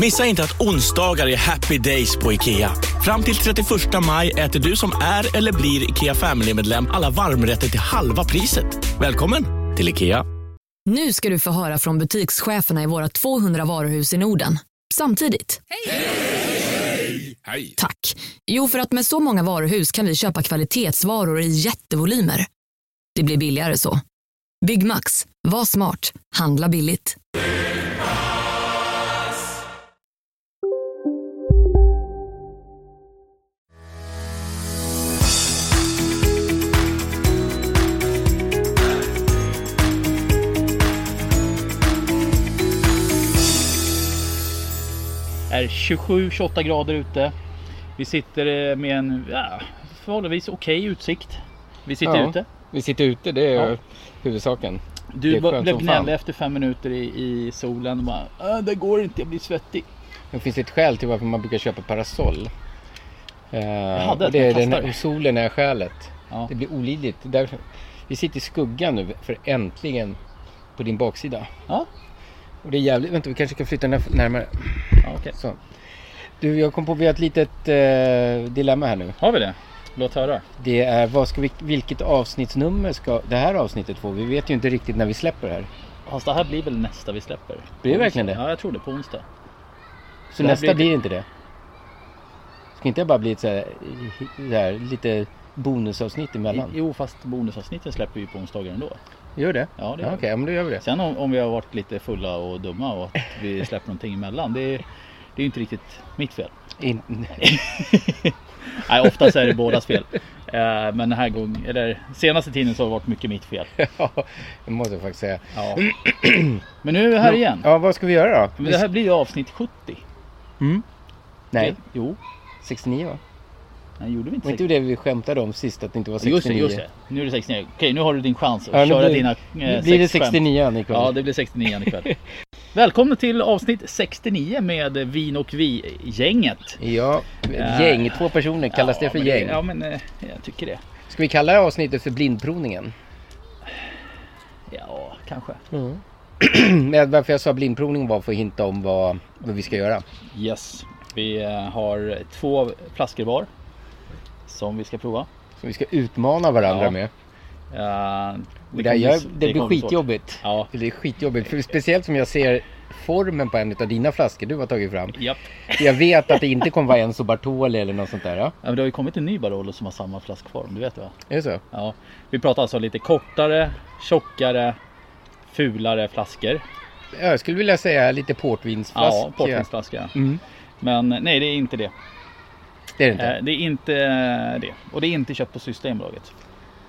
Missa inte att onsdagar är happy days på IKEA. Fram till 31 maj äter du som är eller blir IKEA Family-medlem alla varmrätter till halva priset. Välkommen till IKEA. Nu ska du få höra från butikscheferna i våra 200 varuhus i Norden. Samtidigt. Hej! Hej! Tack. Jo, för att med så många varuhus kan vi köpa kvalitetsvaror i jättevolymer. Det blir billigare så. Byggmax. Var smart. Handla billigt. Är 27-28 grader ute. Vi sitter eh, med en ja, förhållandevis okej utsikt. Vi sitter Ja. ute. Vi sitter ute, det är Ja. huvudsaken. Du blev gnällig efter fem minuter i, i solen. Och bara, "Ah, det går inte, jag blir svettig. Det finns ett skäl till varför man brukar köpa parasoll. Eh, hade och det är den, och solen är skälet. Ja. Det blir olidligt. Därför, vi sitter i skuggan nu för äntligen på din baksida. Ja, Och det är jävligt, vänta vi kanske kan flytta närmare. ja okej. Så. Du, jag kom på, vi har ett litet eh, dilemma här nu. Har vi det? Låt höra. Det är, vad ska vi, vilket avsnittsnummer ska det här avsnittet få? Vi vet ju inte riktigt när vi släpper det här. Fast det här blir väl nästa vi släpper? Blir det verkligen det? Ja, jag tror det. På onsdag. Så nästa blir- blir... inte det? Ska inte det bara bli ett så här, så här, lite bonusavsnitt emellan? Jo, fast bonusavsnitten släpper vi på onsdagar ändå. Gör det? Ja, det Ja, gör Okej, ja, men då gör vi det. Sen om, om vi har varit lite fulla och dumma och att vi släpper någonting emellan. Det är, det är ju inte riktigt mitt fel. In, Nej, oftast är det bådas fel. Eh, Men den här gången, eller senaste tiden så har det varit mycket mitt fel. ja, det måste jag faktiskt säga. Ja. Men nu är vi här igen. Ja, vad ska vi göra då? Men det här blir ju avsnitt 70. Mm. Nej, Det- Jo, 69 va? Nej, gjorde vi inte Var inte 69? det vi skämtade om sist att det inte var 69? Just det, just det. Nu är det 69. Okej, nu har du din chans att Ja, köra blir- dina eh, Nu blir det sex skämt. 69 ikväll. Ja, det blir 69 ikväll. Välkomna till avsnitt 69 med Vin och Vi-gänget. Ja, Eh, gäng, två personer, kallas ja, det för gäng? Ja, men eh, jag tycker det. Ska vi kalla det avsnittet för blindprovningen? Ja, kanske. Men Varför jag sa blindprovning var för att hinta om vad, vad vi ska göra. Yes. Vi eh, har två flaskor var. Som vi ska prova. Så vi ska utmana varandra Ja. med. Eh, Det, kommer jag, bli- det, blir svårt. skitjobbigt. Ja. Det är skitjobbigt. För speciellt som jag ser formen på en av dina flaskor du har tagit fram. Japp. Jag vet att det inte kommer vara Enzo Bartoli eller något sånt där. Ja? Ja, men det har ju kommit en ny Barolo som har samma flaskform, du vet va? Är det så? Ja. Vi pratar alltså lite kortare, tjockare, fulare flaskor. Ja, Jag skulle vilja säga lite portvinsflaska. Ja, portvinsflaska. Mm. Men nej, det är inte det. Det är det inte? Eh, Det är inte det. Och det är inte köpt på Systembolaget.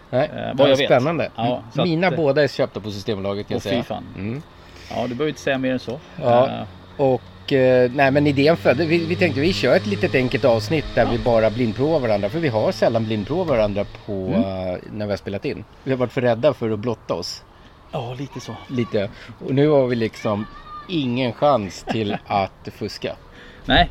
Nej, vad vad jag vet. spännande. Ja, Mm. så att- Mina båda är köpta på Systembolaget kan jag säga. fan. Mm. Ja, du behöver inte säga mer än så. Ja. Eh, Och eh, nej men idén födde, vi, vi tänkte vi kör ett litet enkelt avsnitt där Ja. vi bara blindprovar varandra. För vi har sällan blindprovat varandra på, Mm. eh, när vi har spelat in. Vi har varit för rädda för att blotta oss Ja, lite så. lite. Och nu har vi liksom ingen chans till att fuska. Nej.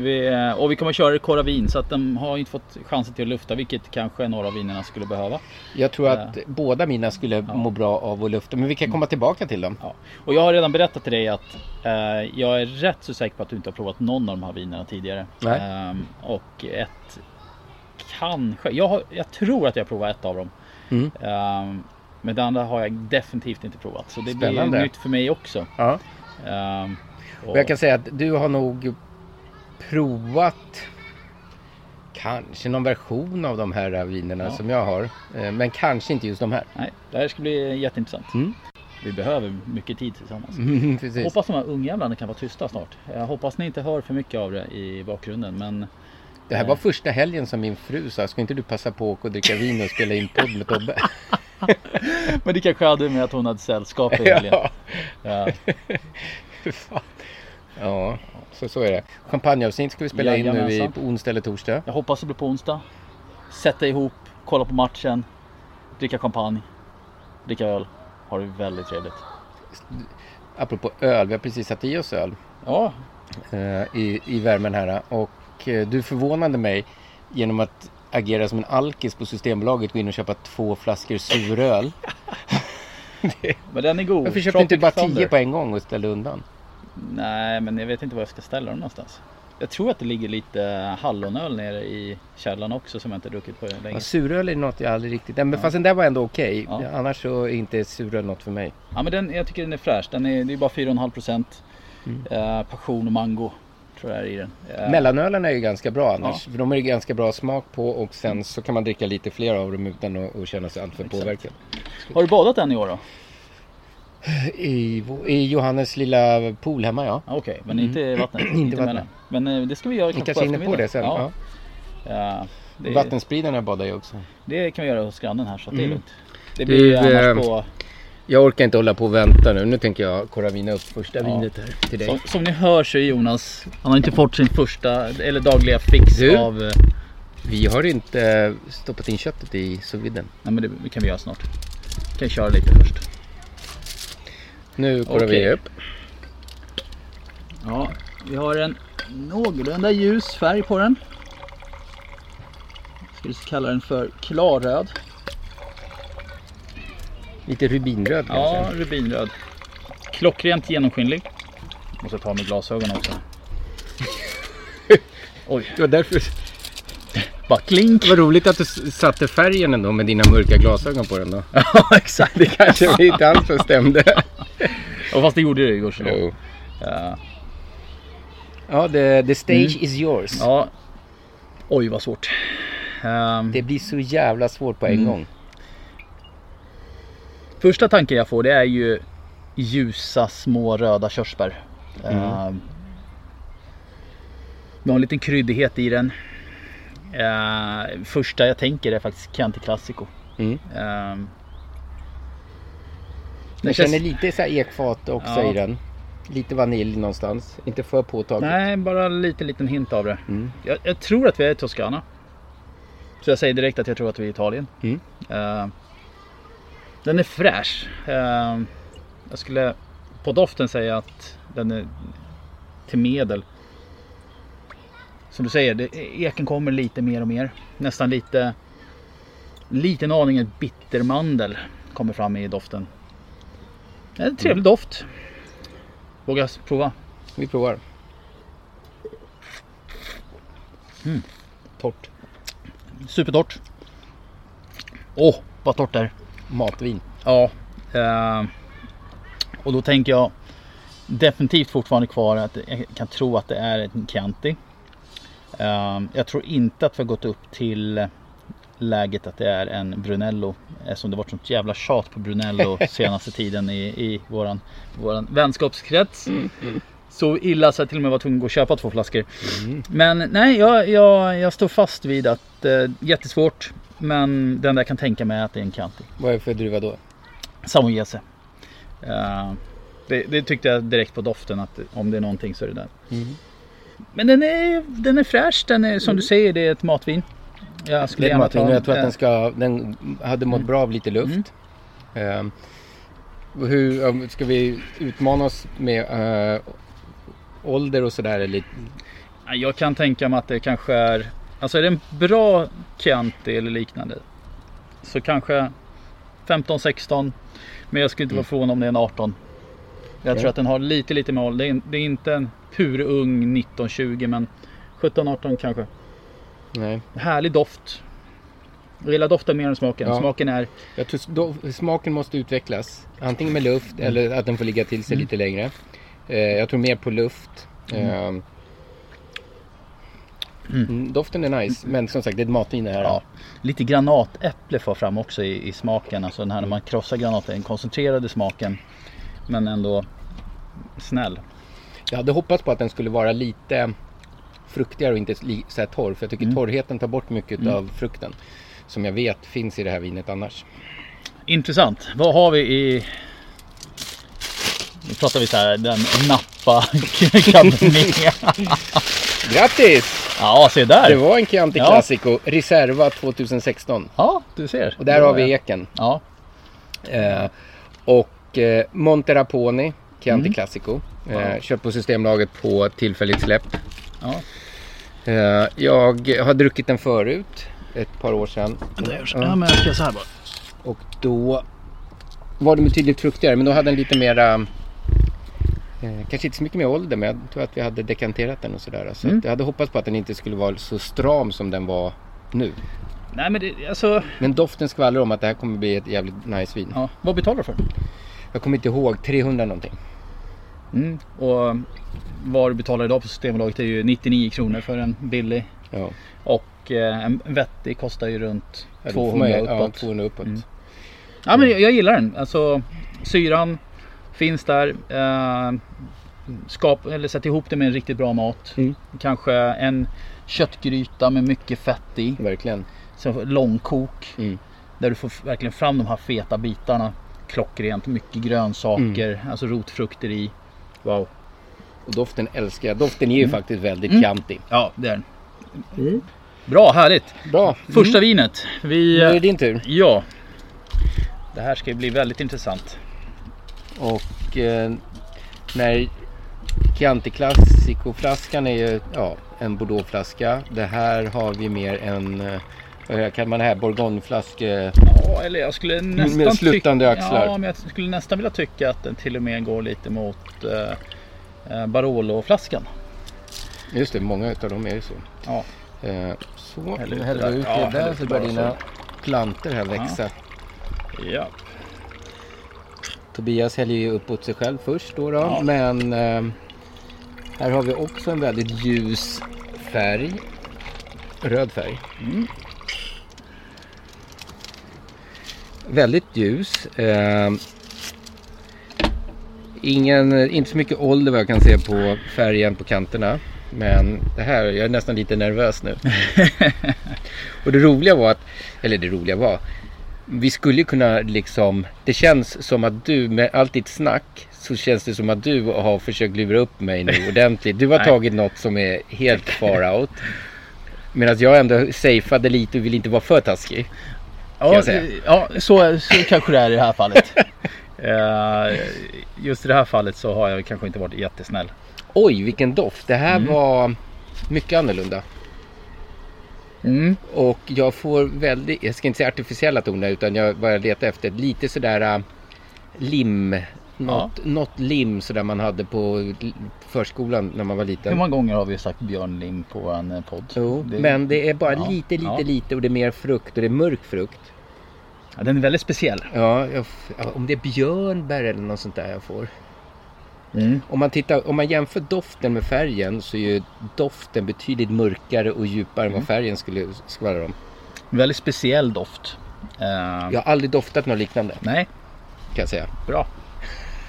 Vi, eh, och vi kommer köra i vin så att de har inte fått chansen till att lufta vilket kanske några av vinerna skulle behöva. Jag tror att båda mina skulle Ja. må bra av att lufta. Men vi kan komma tillbaka till dem. Ja. Och jag har redan berättat till dig att eh, jag är rätt så säker på att du inte har provat någon av de här vinerna tidigare. Nej. Ehm, och ett kanske, jag, har, jag tror att jag har provat ett av dem. Mm. Ehm, men det andra har jag definitivt inte provat. Så det Spännande. blir nytt för mig också. Ja. Och jag kan säga att du har nog provat kanske någon version av de här vinerna Ja. som jag har. Eh, Men kanske inte just de här. Nej, det här ska bli jätteintressant. Mm. Vi behöver mycket tid tillsammans. Mm, precis. Hoppas de här ungjävlarna kan vara tysta snart. Jag hoppas ni inte hör för mycket av det i bakgrunden. Men Det här var första helgen som min fru sa, ska inte du passa på att åka och dricka vin och spela in podd med Tobbe? Men det kanske hade med att hon hade sällskap i helgen. ja. Ja. Ja, så, så är det. Champagneavsnitt ska vi spela in nu i, på onsdag eller torsdag. Jag hoppas det blir på onsdag. Sätta ihop, kolla på matchen, dricka champagne, dricka öl. Ha det väldigt trevligt. Apropå öl, vi har precis satt i oss öl Ja, eh, i, i värmen här. Och eh, du förvånade mig genom att agera som en alkis på Systembolaget. Gå in och köpa två flaskor suröl. men den är god. Varför köpte du inte bara tio på en gång och ställde undan? Nej, men jag vet inte var jag ska ställa dem någonstans. Jag tror att det ligger lite hallonöl nere i källaren också som jag inte druckit på länge. Ja, suröl är något jag aldrig riktigt... Men fast den där var ändå okej. Ja. Annars så är inte suröl något för mig. Ja, men den, jag tycker den är fräsch. Den är, det är bara 4,5 procent. Mm. Eh, passion och mango tror jag är i den. Eh, Mellanölen är ju ganska bra annars. Ja. För de är det ganska bra smak på och sen så kan man dricka lite fler av dem utan att, att känna sig alltför Exakt. påverkad. Har du badat än i år då? I, I Johannes lilla pool hemma ja. Ja, Okej, men inte i vattnet? Mm. Inte mellan. vattnet. Men eh, det ska vi göra Vi kanske kanske är inne på eftermiddagen. det sen. Ja. Ja, det, Vattenspridarna badar ju också. det kan vi göra hos grannen här så att det är Mm. lugnt. Det Du, blir annars eh, på... Jag orkar inte hålla på och vänta nu. Nu tänker jag koravina upp första Ja. vinet här till dig. Som, som ni hör så är Jonas, han har inte fått sin första eller dagliga fix Du? av... eh, Vi har inte stoppat in köttet i sous. Nej men det, det kan vi göra snart. Kan köra lite först. Nu korar Okej. vi upp. Ja, vi har en någorlunda ljus färg på den. Ska vi kalla den för klarröd. Lite rubinröd Ja, kanske. rubinröd. Klockrent genomskinlig. Måste ta med glasögon också. Oj, Det var därför... bara klink. Vad roligt att du satte färgen ändå med dina mörka glasögon på den då. Ja, exakt. Det kanske inte alls stämde. Och fast det gjorde det ju. Jo. Ja. Ja, the, the stage is yours. ja. Oj, vad svårt. Ehm, Det blir så jävla svårt på en Mm. gång. Första tanken jag får det är ju ljusa små röda körsbär. Ehm, Vi har en liten kryddighet i den. Ehm, första jag tänker är faktiskt Chianti Classico. Mm. Ehm, Jag känns- känner lite så här ekfat också Ja. i den. Lite vanilj någonstans. Inte för påtagligt. Nej, bara en liten, hint av det. Mm. Jag, jag tror att vi är i Toscana. Så jag säger direkt att jag tror att vi är i Italien. Mm. Ehm, den är fräsch. Ehm, jag skulle på doften säga att den är till medel. Som du säger, det, eken kommer lite mer och mer. Nästan lite, liten aning bittermandel kommer fram i doften. Det är en trevlig doft. Våga prova. Vi provar. Torrt. Supertorrt. Åh, vad torrt det är. Matvin. Ja. Eh, och då tänker jag definitivt fortfarande kvar att jag kan tro att det är en Chianti. Eh, jag tror inte att vi har gått upp till läget att det är en Brunello. Eftersom det varit sånt jävla tjat på Brunello senaste tiden i, i våran, våran vänskapskrets. Så illa så jag till och med var tvungen att gå och köpa två flaskor. Men nej, jag, jag, jag står fast vid att eh, jättesvårt. Men den där kan tänka mig att det är en Chianti. Vad är det för druva då? Sangiovese. Uh, det, det tyckte jag direkt på doften att om det är någonting så är det där. Mm. Men den är, den är fräsch. Den är som du säger, det är ett matvin. Jag skulle Det är gärna matvin och jag tror att den, ska, den hade mått bra av lite luft. Ehm, hur, um, ska vi utmana oss med eh, ålder och sådär? Jag kan tänka mig att det kanske är, alltså är det en bra Chianti eller liknande så kanske 15-16 men jag skulle inte vara förvånad om det är en 18. Jag tror att den har lite lite mål. Det är, det är inte en purung 19-20 men 17-18 kanske. Nej. Härlig doft. Jag gillar doften mer än smaken. Ja. Smaken är Jag tror då, smaken måste utvecklas. Antingen med luft Mm. eller att den får ligga till sig lite längre. Eh, jag tror mer på luft. Ehm, mm, doften är nice, men som sagt det är ett matvin det här. ja, lite granatäpple får fram också i, i smaken. Alltså den här när man krossar granaten, den koncentrerade smaken. Men ändå snäll. Jag hade hoppats på att den skulle vara lite fruktigare och inte så här torr. För jag tycker torrheten tar bort mycket av frukten. Som jag vet finns i det här vinet annars. Intressant. Vad har vi i... Nu pratar vi så här, den napp Napa Cabernet. Grattis! Ja, se Det där. var en Chianti Ja. Classico Reserva 2016. Ja, du ser. Och där har vi eken. Ja, Eh, och eh, Monteraponi Chianti Mm. Classico. Eh, köpt på Systembolaget på tillfälligt släpp. ja. Eh, jag har druckit den förut. Ett par år sedan. Det görs. Ja. Men jag ska så här bara. Och då var den betydligt fruktigare. Men då hade den lite mera... Eh, kanske inte så mycket mer ålder men jag tror att vi hade dekanterat den och sådär. Så Mm. jag hade hoppats på att den inte skulle vara så stram som den var nu. Nej, men det, alltså. Men doften skvallrar om att det här kommer bli ett jävligt nice vin. Ja, vad betalar du för? Jag kommer inte ihåg, 300 någonting. Mm. Och vad du betalar idag på Systembolaget är ju 99 kronor för en billig. Ja. Och eh, en vettig kostar ju runt Ja, då får 200 man ju- uppåt. Ja, 200 uppåt. Mm. Ja men jag, jag gillar den. Alltså syran finns där. Eh, skap, eller sätt ihop det med en riktigt bra mat. Mm. Kanske en köttgryta med mycket fett i. Verkligen. Så långkok. Mm. Där du får verkligen fram de här feta bitarna. Klockrent, mycket grönsaker, Mm. alltså rotfrukter i. Wow. Och doften älskar jag. Doften är ju faktiskt väldigt Mm. Ja det är den. Bra, härligt. Bra. Första vinet. Vi, Nu är det din tur. Ja. Det här ska ju bli väldigt intressant. Och eh, när Chianti Classico-flaskan är ju ja, en Bordeaux-flaska. Det här har vi mer en, eh, vad kan man det här, Bourgogne-flaska. Ja, eller jag skulle nästan Med sluttande axlar. Ja, men jag skulle nästan vilja tycka att den till och med går lite mot eh, eh, Barolo-flaskan. Just det, många utav dem är ju så. Ja. Eh, så, Häller nu ut häller det vi där. ut Ja, där så börjar dina så. plantor här växa. ja. Tobias häller ju upp åt sig själv först då. då. Ja. Men eh, här har vi också en väldigt ljus färg. Röd färg. Mm. Väldigt ljus. Eh, ingen, inte så mycket ålder vad jag kan se på färgen på kanterna. Men det här, jag är nästan lite nervös nu. Och det roliga var att, eller det roliga var, vi skulle kunna liksom, det känns som att du med allt ditt snack så känns det som att du har försökt lura upp mig nu ordentligt. Du har tagit något som är helt far out. Medan jag ändå safeade lite och vill inte vara för taskig. Ja, ja så, så kanske det är i det här fallet. Eh, Just i det här fallet så har jag kanske inte varit jättesnäll. Oj, vilken doft. Det här var mycket annorlunda. Mm. Och jag får väldigt, jag ska inte säga artificiella toner utan jag bara letar efter lite sådär äh, lim. Något, något lim sådär man hade på förskolan när man var Hur liten. många gånger har vi sagt Björn Lim på vår eh, podd? Jo, men det är bara ja, lite, lite, ja. lite och det är mer frukt och det är mörk frukt. Ja, den är väldigt speciell. Ja, jag, ja, om det är björnbär eller något sånt där jag får. Mm. Om man, tittar, om man jämför doften med färgen så är ju doften betydligt mörkare och djupare än vad färgen skulle skvallra om. Väldigt speciell doft. Eh, Jag har aldrig doftat något liknande Nej, kan jag säga. bra.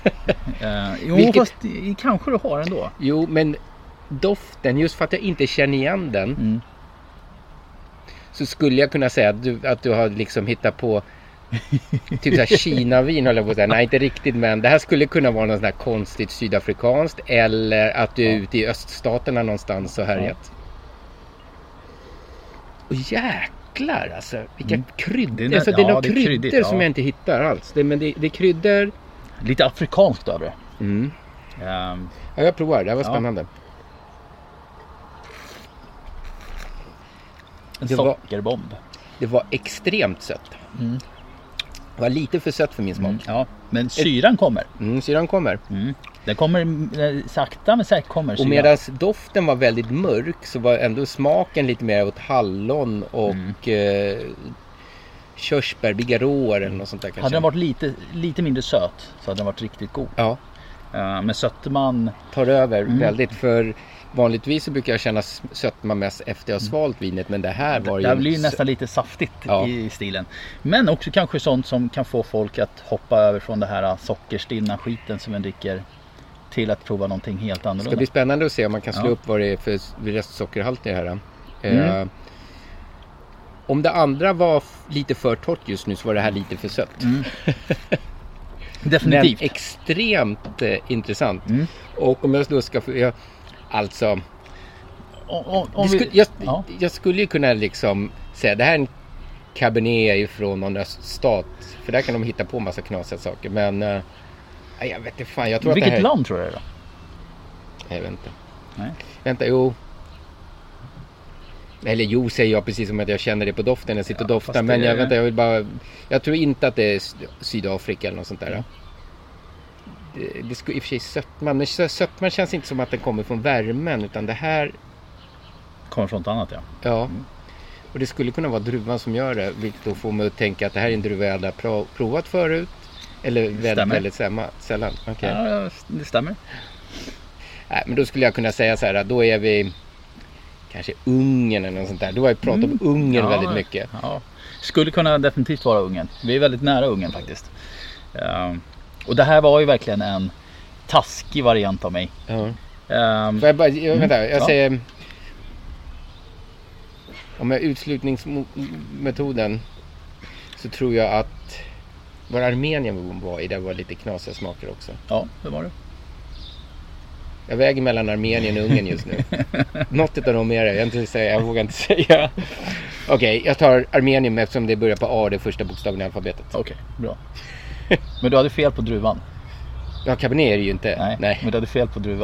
Eh, jo, Vilket- fast kanske du har ändå. Jo, men doften, just för att jag inte känner igen den Mm. så skulle jag kunna säga att du, att du har liksom hittat på typ såhär Kina-vin höll jag på att säga. Nej, inte riktigt, men det här skulle kunna vara något sånt här konstigt sydafrikanskt eller att du är ute i öststaterna någonstans och härjat. Och jäklar alltså, vilka Mm. kryddor. Det är alltså, det är ja, några kryddor kryddigt, som ja. jag inte hittar alls. Det, men det, det är kryddor. Lite afrikanskt över det. Mm. Ehm, Ja, jag provar, det här var spännande. en Det var- sockerbomb. Det var extremt sött. Mm. Det var lite för sött för min smak. Mm, ja, men syran kommer. Mm, syran kommer. Mm. Den kommer eh, sakta men säkert kommer Och syran. medan doften var väldigt mörk så var ändå smaken lite mer åt hallon och Mm. eh, körsbär, bigarråer eller något sånt där kanske. Hade den varit lite, lite mindre söt så hade den varit riktigt god. Ja, Uh, men sötman, tar över Mm. väldigt. För vanligtvis så brukar jag känna sötma mest efter jag har svalt vinet. Men det här var ju... det en blir ju nästan lite saftigt Ja. i stilen. Men också kanske sånt som kan få folk att hoppa över från det här sockerstinna skiten som en dricker till att prova någonting helt Det ska annorlunda. bli spännande att se om man kan slå Ja. upp vad det är för restsockerhalt i det här. Mm. Eh, om det andra var lite för torrt just nu så var det här lite för sött. Mm. Definitivt. Men extremt eh, intressant. Mm. Och om jag då ska få... Jag, alltså, Om, om, om vi, jag, ja. jag skulle ju kunna liksom säga det här är en Cabernet ifrån någon öststat. För där kan de hitta på massa knasiga saker. Men eh, jag vet inte fan. Jag tror att Vilket det här... land tror du det är då? Jag vet inte. Nej. Vänta, jo. Eller jo säger jag precis som att jag känner det på doften. Jag sitter och Ja, doftar. Men jag, vänta, jag vill bara... Jag tror inte att det är Sy- Sydafrika eller något sånt där. Det, det skulle i och för sig sötman. Men sö- sötman känns inte som att den kommer från värmen. Utan det här... Kommer från något annat ja. Ja. Och det skulle kunna vara druvan som gör det. Vilket då får mig att tänka att det här är en druva jag aldrig har pro- provat förut. Eller väldigt, Stämmer. väldigt sällan. sällan. Okej. Ja, det stämmer. Nej, men då skulle jag kunna säga så här. Då är vi kanske Ungern eller något sånt där. Du har ju pratat om Ungern Mm. Ja, väldigt mycket. Ja. Skulle kunna definitivt vara Ungern. Vi är väldigt nära Ungern faktiskt. Ehm, och det här var ju verkligen en taskig variant av mig. Ja. Får jag bara, jag, vänta, jag Mm. Ja. säger... Om jag utslutningsmetoden så tror jag att var Armenien var i, där var lite knasiga smaker också. ja, det var det. Jag väger mellan Armenien och Ungern just nu. Något av dem är det. Jag, inte säga, jag vågar inte säga. Okej, jag tar Armenien med eftersom det börjar på A, det första bokstaven i alfabetet. Okej, bra. Men du hade fel på druvan. Ja, Cabernet är det ju inte. Nej, Nej. men du hade fel på druvan.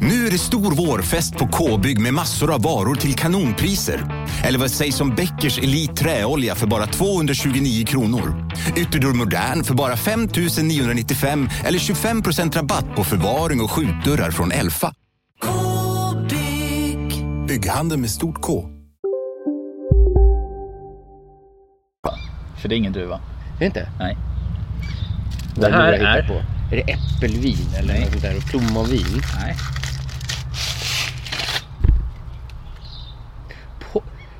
Nu är det stor vårfest på K-bygg med massor av varor till kanonpriser. Eller vad sägs om Bäckers Elite Träolja för bara 229 kronor? Ytterdörr Modern för bara 5 995 eller 25% rabatt på förvaring och skjutdörrar från Elfa. K-bygg. Bygghandeln med stort K. För det är ingen druva. Det är inte? Nej. Vad Det är här är- på? Är det äppelvin eller Nej. något sånt där? Och plommonvin? Nej.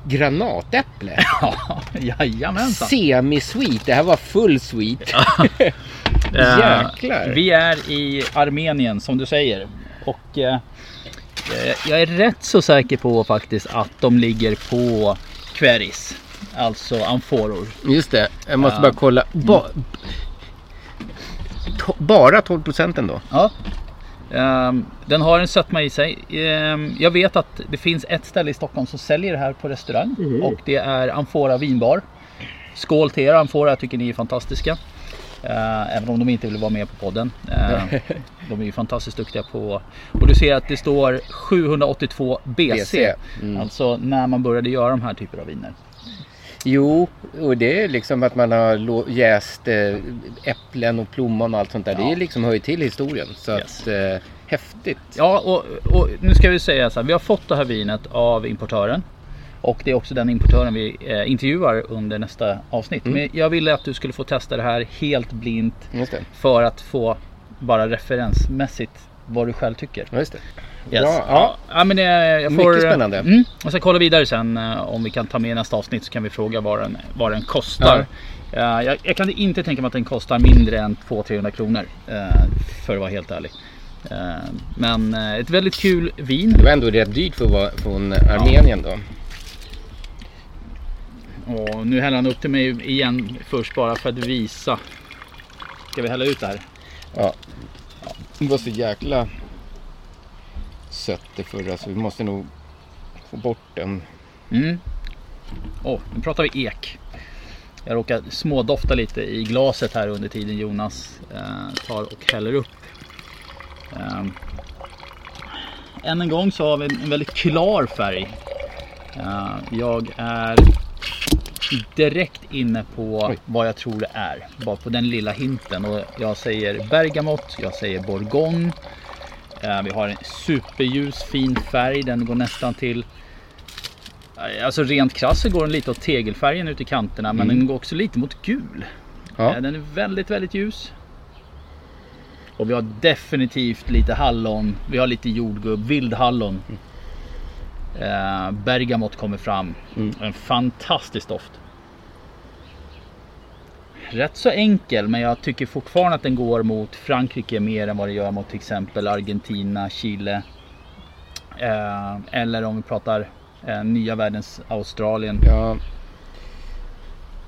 Granatäpple? Ja, jajamensan. Semi-sweet. Det här var full sweet. Eh, Jäklar. Vi är i Armenien som du säger. Och eh, eh, jag är rätt så säker på faktiskt att de ligger på Kveris. Alltså amforor. Just det. Jag måste Ja. bara kolla. Ba, to, bara 12 procenten då? Ja. Ehm, den har en sötma i sig. Ehm, jag vet att det finns ett ställe i Stockholm som säljer det här på restaurang. Och det är Amfora vinbar. Skål till er Amfora, jag tycker ni är fantastiska. Eh, även om de inte vill vara med på podden. Eh, de är ju fantastiskt duktiga på... Och du ser att det står 782 BC. BC, mm. Alltså när man började göra de här typer av viner. Jo, och det är liksom att man har jäst eh, äpplen och plommon och allt sånt där. Det Ja. är liksom hör till historien. Så Yes. att, eh, häftigt. Ja, och, och nu ska vi säga så här. Vi har fått det här vinet av importören. Och det är också den importören vi eh, intervjuar under nästa avsnitt. Men jag ville att du skulle få testa det här helt blint. Det. För att få bara referensmässigt vad du själv tycker. Ja, just det. Yes. Bra. Ja. Ja, men, eh, jag får, Mycket spännande. Mm, jag ska kolla vidare sen eh, om vi kan ta med nästa avsnitt så kan vi fråga vad den, vad den kostar. Eh, jag, jag kan inte tänka mig att den kostar mindre än 200-300 kronor. eh, för att vara helt ärlig. Eh, men eh, ett väldigt kul vin. Det var ändå rätt dyrt för att vara från Armenien då. Och nu häller han upp till mig igen först bara för att visa. Ska vi hälla ut det här? Ja. Det var så jäkla sött det förra så vi måste nog få bort den. Mm. Oh, nu pratar vi ek. Jag råkar smådofta lite i glaset här under tiden Jonas eh, tar och häller upp. Eh, än en gång så har vi en väldigt klar färg. Eh, jag är direkt inne på Oj. vad jag tror det är. Bara på den lilla hinten. Och jag säger bergamott, jag säger bourgogne. Eh, Vi har en superljus fin färg. Den går nästan till eh, Alltså rent krasst så går den lite åt tegelfärgen ut i kanterna men den går också lite mot gul. Ja. Eh, Den är väldigt väldigt ljus. Och vi har definitivt lite hallon. Vi har lite jordgubb, vildhallon. Eh, bergamott kommer fram. En fantastisk doft. Rätt så enkel men jag tycker fortfarande att den går mot Frankrike mer än vad det gör mot till exempel Argentina, Chile. Eh, eller om vi pratar eh, nya världens Australien. Ja,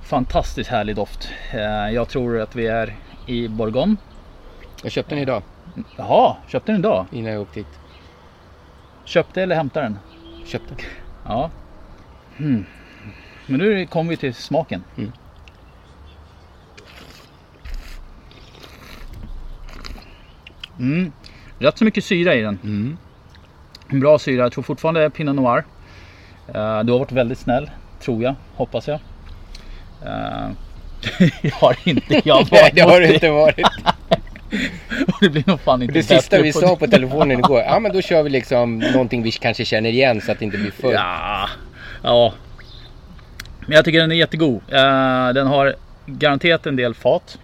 Fantastiskt härlig doft. Eh, jag tror att vi är i Bourgogne. jag köpte den idag Jaha, köpte den idag? innan jag åkte hit. Köpte eller hämtade den? Köpte. Ja. Hmm. Men nu kommer vi till smaken. Mm. Mm. Rätt så mycket syra i den. Mm. En bra syra. Jag tror fortfarande det är Pinot Noir. Eh, du har varit väldigt snäll. Tror jag. Hoppas jag. Eh, jag har inte jag har Nej, varit det har det inte varit. Det blir nog fan inte Det sista vi sa på telefonen igår, ja men då kör vi liksom någonting vi kanske känner igen så att det inte blir för... Ja, ja. Men jag tycker den är jättegod. Eh, den har garanterat en del fat.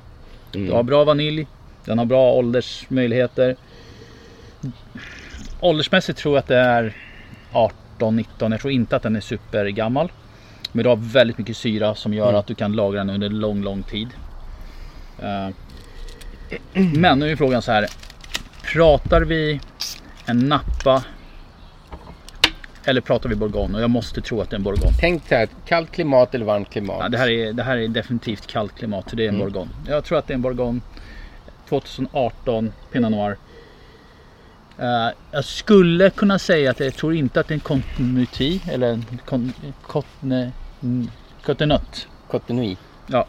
Mm. Du har bra vanilj. Den har bra åldersmöjligheter. Åldersmässigt tror jag att det är 18-19. Jag tror inte att den är supergammal. Men du har väldigt mycket syra som gör Mm. att du kan lagra den under lång, lång tid. Men nu är frågan så här. Pratar vi en nappa eller pratar vi bourgogne? Och jag måste tro att det är en bourgogne. Tänk så här, kallt klimat eller varmt klimat. Ja, det, här är, det här är definitivt kallt klimat, så det är en Mm. bourgogne. Jag tror att det är en bourgogne. 2018 Pinot Noir. Eh, jag skulle kunna säga att jag tror inte att det är en continuity eller en cotne, mm, cotenut. Cotonui. Ja,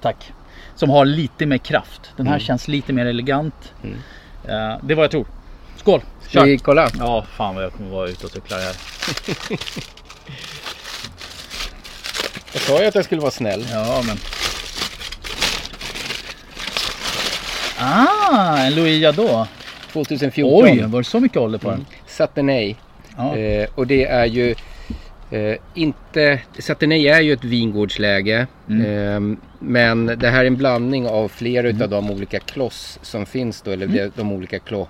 tack. Som har lite mer kraft. Den här Mm. känns lite mer elegant. Mm. Eh, det är vad jag tror. Skål! Ska vi kolla? Ja, fan vad jag kommer vara ute och cykla här. Jag sa ju att jag skulle vara snäll. Ja, men... Ah, en Louis Jadot. 2014. Oj, var det så mycket ålder på den? Satenay. Ja. Eh, och det är ju eh, inte... Satenay är ju ett vingårdsläge. Mm. Eh, men det här är en blandning av flera utav de olika kloss som finns då. Eller de, de olika klå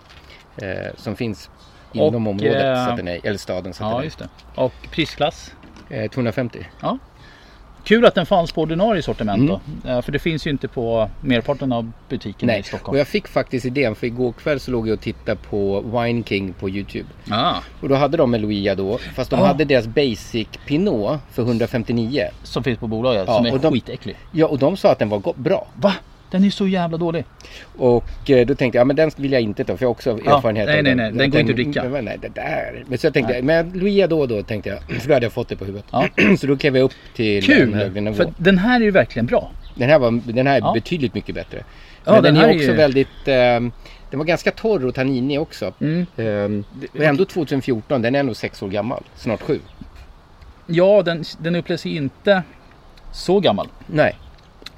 eh, som finns inom Och, området eh, Satenay. Eller staden Satenay. Ja, just det. Och prisklass? Eh, 250. Ja. Kul att den fanns på ordinarie sortiment Mm. då. Eh, För det finns ju inte på merparten av butikerna i Stockholm. och jag fick faktiskt idén för igår kväll så låg jag och tittade på Wine King på Youtube. Ah, Och då hade de Louis då, fast de Ja. hade deras Basic Pinot för 159. som finns på bolaget, Ja, som är och de- skitäcklig. Ja, och de sa att den var bra. Va? Den är så jävla dålig. Och eh, då tänkte jag, ja men den vill jag inte ta för jag har också Ja, erfarenhet nej, av nej, den. nej, den går inte att dricka. Men, nej, det där. Men så jag tänkte, men Louis då då tänkte jag, för då hade jag fått det på huvudet. Ja. så då klev jag upp till en högre Kul! nivå. För den här är ju verkligen bra. Den här, var, den här är Ja. betydligt mycket bättre. Ja, Men den den, är också ju- väldigt, ehm, den var ganska torr och tanninig också. Mm. Ehm, och ändå 2014, den är ändå sex år gammal. Snart sju. Ja, den, den upplevs inte så gammal. Nej,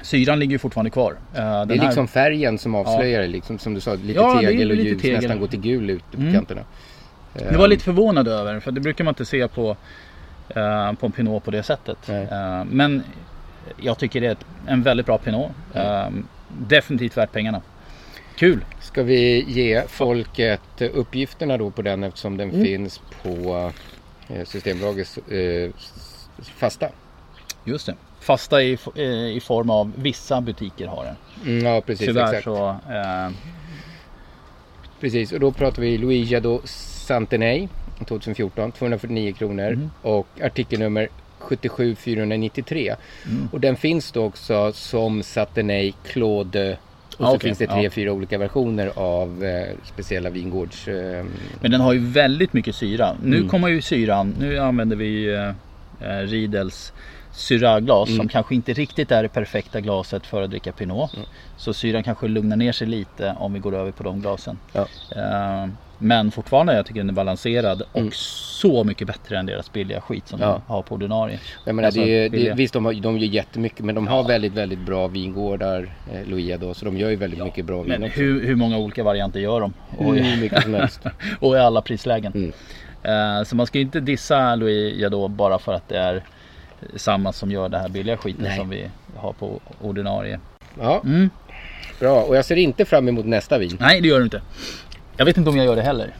Syran ligger ju fortfarande kvar. Eh, Den det är här- liksom färgen som avslöjar det. Liksom, som du sa, lite Ja, tegel och lite ljus. tegel. Nästan går till gul ut på Mm. kanterna. Det var lite förvånad över för det brukar man inte se på, eh, på en Pinot på det sättet. Nej. Eh, men jag tycker det är en väldigt bra Pinot. Eh, definitivt värt pengarna. Kul! Ska vi ge folket eh, uppgifterna då på den eftersom den Mm. finns på eh, Systembolagets eh, fasta? Just det. Fasta i, i form av vissa butiker har den. Mm, ja, precis. Tyvärr exakt. så... Eh, Precis, och då pratar vi Louis Jadot Santenay 2014, 249 kronor Mm. och artikelnummer 77493. Mm. Och den finns då också som Satenay Claude och Ah, så okej, finns det tre, ja. fyra olika versioner av eh, speciella vingårds... Eh, men den har ju väldigt mycket syra. Nu Mm. kommer ju syran. Nu använder vi eh, eh, Riedels syraglas Mm. som kanske inte riktigt är det perfekta glaset för att dricka Pinot. Mm. Så syran kanske lugnar ner sig lite om vi går över på de glasen. Ja. Eh, Men fortfarande jag tycker den är balanserad och så mycket bättre än deras billiga skit som Mm. Ja. de har på ordinarie. Jag menar, Alltså, det, är- det, billiga. visst, de, har, de gör jättemycket men de har väldigt, väldigt bra vingårdar, eh, Loia då, så de gör ju väldigt mycket bra vin Men hur, hur många olika varianter gör de? Hur mycket som helst. och i alla prislägen. Mm. Eh, så man ska inte dissa Louis Jadot bara för att det är samma som gör det här billiga skiten Nej. som vi har på ordinarie. Ja, Mm. bra. Och jag ser inte fram emot nästa vin. Nej det gör du inte. Jag vet inte om jag gör det heller.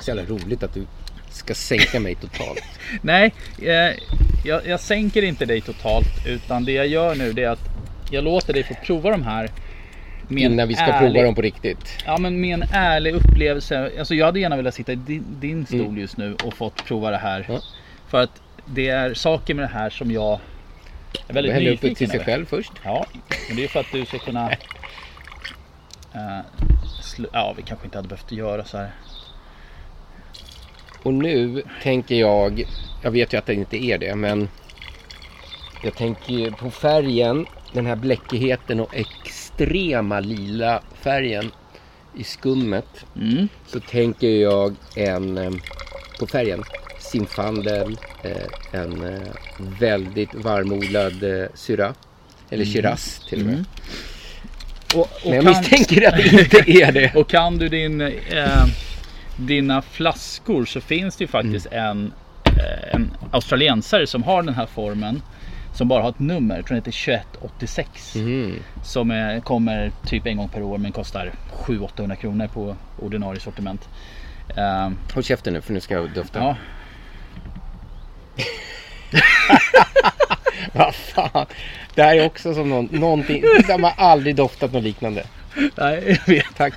Så jävla roligt att du ska sänka mig totalt. Nej, eh, jag, jag sänker inte dig totalt utan det jag gör nu det är att jag låter dig få prova de här. Innan vi ska ärlig- prova dem på riktigt. Ja men med en ärlig upplevelse. Alltså jag hade gärna velat sitta i din, din stol Mm. just nu och fått prova det här. Ja. För att det är saker med det här som jag är väldigt Hälla upp nyfiken det till sig själv först. Ja, men det är för att du ska kunna... slu- ja, vi kanske inte hade behövt göra så här. Och nu tänker jag, jag vet ju att det inte är det, men jag tänker på färgen, den här bläckigheten och extrema lila färgen i skummet. Mm. Så tänker jag en, eh, på färgen, Zinfandel, eh, en eh, väldigt varmodlad eh, Syrah. Eller Mm. Shiraz till och med. Mm. Och, och Men jag kan- misstänker att det inte är det. Och kan du din, eh, dina flaskor så finns det ju faktiskt Mm. en, eh, en australiensare som har den här formen. Som bara har ett nummer, jag tror den heter 2186. Mm. Som är, kommer typ en gång per år men kostar 700-800 kronor på ordinarie sortiment. Eh, Håll käften nu för nu ska jag dofta. ja, Vad fan. Det här är också som någon, någonting. De har aldrig doftat något liknande. nej, jag vet. Tack.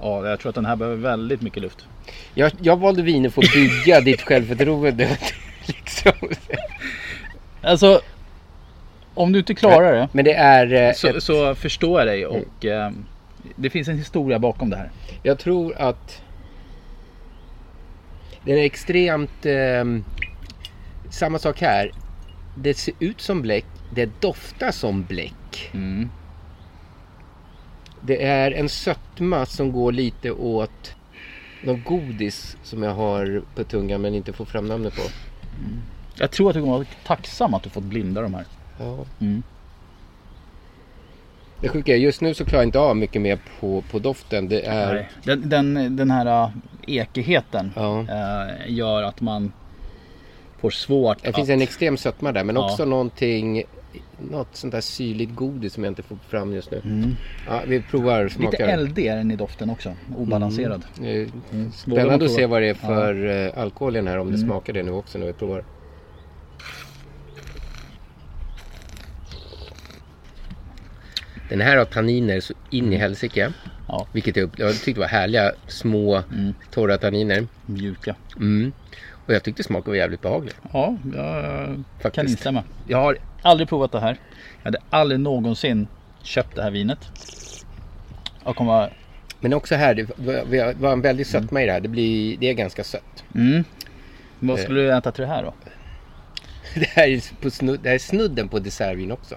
Ja, jag tror att den här behöver väldigt mycket luft. Jag, jag valde viner för att bygga ditt självförtroende. liksom. Alltså, om du inte klarar det Men det är... eh, så, ett, så förstår jag dig och eh, det finns en historia bakom det här. jag tror att... Den är extremt... Eh, samma sak här. Det ser ut som bläck. Det doftar som bläck. Mm. Det är en sötma som går lite åt någon godis som jag har på tungan men inte får fram namnet på. Jag tror att du kommer vara tacksam att du fått blinda de här. Ja. Mm. Det sjuka är just nu så klarar jag inte av mycket mer på, på doften. Det är... Den, den, den här ekigheten Ja. eh, gör att man får svårt Det att... finns en extrem sötma där men Ja. också någonting något sånt där syrligt godis som jag inte får fram just nu. Mm. Ja, vi provar Lite smakar. eldig är den i doften också. Obalanserad. Vågar man Spännande att se vad det är för eh, alkohol i den här om det smakar det nu också när vi provar. Den här har tanniner så in i helsike. Ja. Vilket jag, jag tyckte var härliga små torra tanniner. Mjuka. Mm. Och jag tyckte smaken var jävligt behaglig. Ja, jag kan Faktiskt. instämma. Jag har aldrig provat det här. Jag hade aldrig någonsin köpt det här vinet. Jag kommer... Men också här, det var- en väldig sötma i det här. Det, blir, det är ganska sött. Mm. Vad skulle du äta till det här då? Det här är, på snud, det här är snudden på dessertvin också.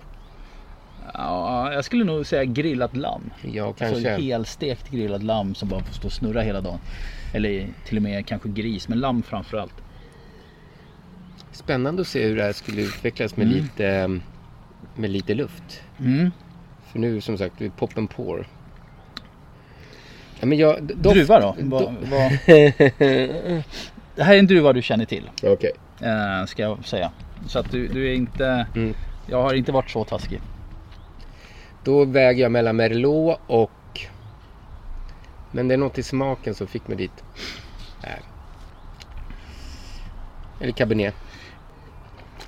Ja, jag skulle nog säga grillat lamm. Ja, Alltså kanske. helstekt grillat lamm som bara får stå och snurra hela dagen. Eller till och med kanske gris, men lamm framförallt. Spännande att se hur det här skulle utvecklas med, lite, med lite luft. Mm. För nu som sagt, vi pop and pour. Ja, men jag, doft, Druva då? Vad- vad- Det här är en druva du känner till. Okej. Eh, ska jag säga. Så att du, du är inte... Mm. Jag har inte varit så taskig. Då väger jag mellan Merlot och... Men det är något i smaken som fick mig dit. Nej. Eller Cabernet.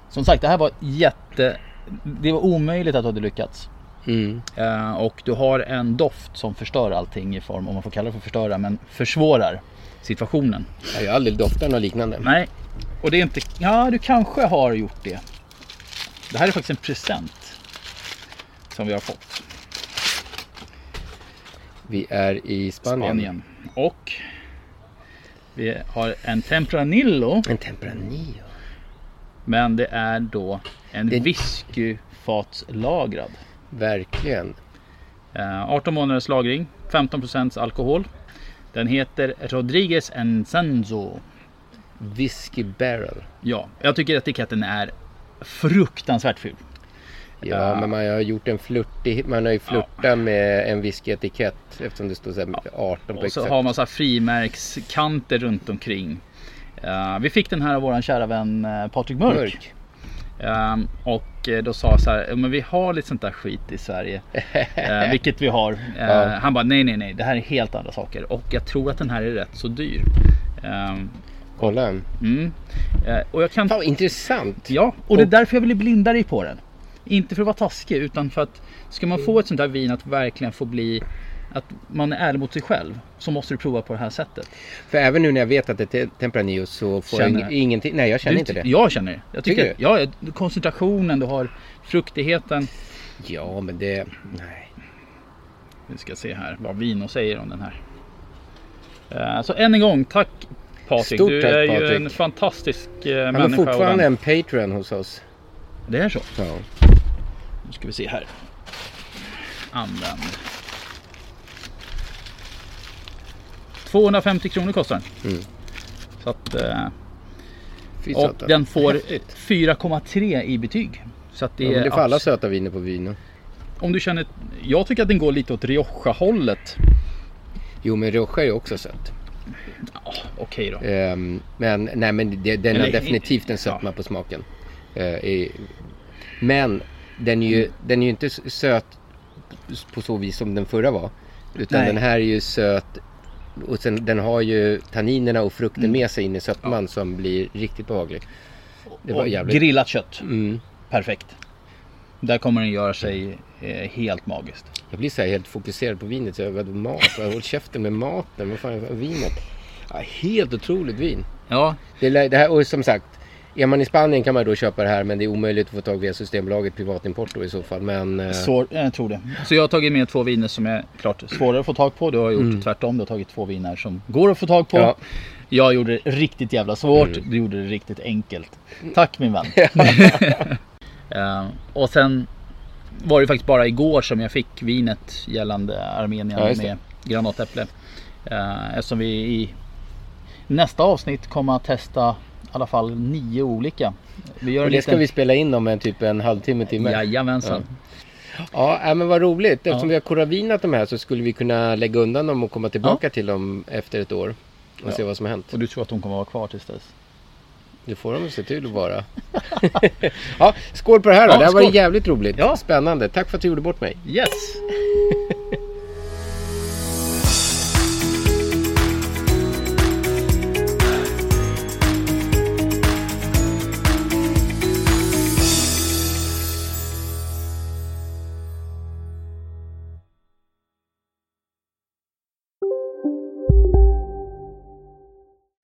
Som sagt, det här var jätte... Det var omöjligt att du hade lyckats. Mm. Eh, och du har en doft som förstör allting i form, om man får kalla det för förstöra, men försvårar situationen. Jag har aldrig doftat något liknande. Nej, och det är inte... Ja, du kanske har gjort det. Det här är faktiskt en present. Som vi har fått. Vi är i Spanien. Spanien. Och vi har en Tempranillo. En Tempranillo. Men det är då en Det- whiskyfatslagrad. Verkligen. Eh, 18 månaders lagring, 15% alkohol. Den heter Rodriguez Encenzo. Whiskey Barrel. Ja, jag tycker etiketten är fruktansvärt ful. Ja, men man har gjort en flörtig, man har ju flörtat med en whiskyetikett eftersom det står så här 18 på Och så exakt. har man så här frimärkskanter runt omkring. Eh, vi fick den här av våran kära vän uh, Patrik Mörk. Mörk. Ehm, och eh, då sa jag så här, "Ja, men vi har lite sånt där skit i Sverige. Eh, vilket vi har. Eh, Ja. Han bara, nej nej nej, det här är helt andra saker. Och jag tror att den här är rätt så dyr. Ehm, Kolla. mm. Eh, och jag kan... Fan, intressant. Ja, och det är därför jag ville blinda dig på den. Inte för att vara taskig utan för att ska man få ett sånt här vin att verkligen få bli att man är ärlig mot sig själv så måste du prova på det här sättet. För även nu när jag vet att det är Tempranillo så får Känner jag ingenting. Nej, jag känner Du- inte det. Jag känner det. Jag tycker, Tycker ja, koncentrationen, du har fruktigheten. Ja, men det... Nej. Vi ska se här vad Vino säger om den här. Eh, Så än en gång, tack Patrik. Stort du tack, är ju Patrik. en fantastisk eh, Han människa. är fortfarande en Patreon hos oss. Det är så? Ja. Nu ska vi se här. Använd. 250 kronor kostar den. Mm. Så att, eh, och den får Häftigt. 4,3 i betyg. Så att det Ja, men är det får alla abs- söta viner på vino. Om du känner, jag tycker att den går lite åt Rioja hållet. Jo, men Rioja är också sött. Okej då. Ehm, men nej, men det, den har definitivt en sötma på smaken. Eh, i- men den är, ju, den är ju inte söt på så vis som den förra var. Utan Nej. den här är ju söt och sen, den har ju tanninerna och frukten Mm. med sig in i sötman som blir riktigt behaglig. Det var Och jävligt. Grillat kött. Mm. Perfekt. Där kommer den göra sig eh, helt magiskt. Jag blir så här helt fokuserad på vinet. Så jag vad mat? Jag hållit käften med maten. Vad fan är vinet? Ja, helt otroligt vin. Ja, Det, det här, och som sagt, är man i Spanien kan man då köpa det här men det är omöjligt att få tag via Systembolaget privatimport då i så fall. Men eh, svår, jag tror det. Så jag har tagit med två viner som är klart svårare att få tag på. Du har gjort Mm. tvärtom. Du har tagit två viner som går att få tag på. Ja. Jag gjorde det riktigt jävla svårt. Mm. Du gjorde det riktigt enkelt. Tack min vän. Eh, och sen var det faktiskt bara igår som jag fick vinet gällande Armenien Ja, med granatäpple. Uh, eftersom vi i nästa avsnitt kommer att testa i alla fall nio olika. Vi gör och det ska liten... vi spela in om en typ en halvtimme, timme. Jajamensan. Ja, ja men vad roligt. Eftersom Ja. vi har koravinat de här så skulle vi kunna lägga undan dem och komma tillbaka till dem efter ett år. Och Ja. se vad som har hänt. Och du tror att de kommer att vara kvar tills dess? Det får de se till att vara. ja, skål på det här då. Ja, det här var skål. jävligt roligt. Ja. Spännande. Tack för att du gjorde bort mig. Yes!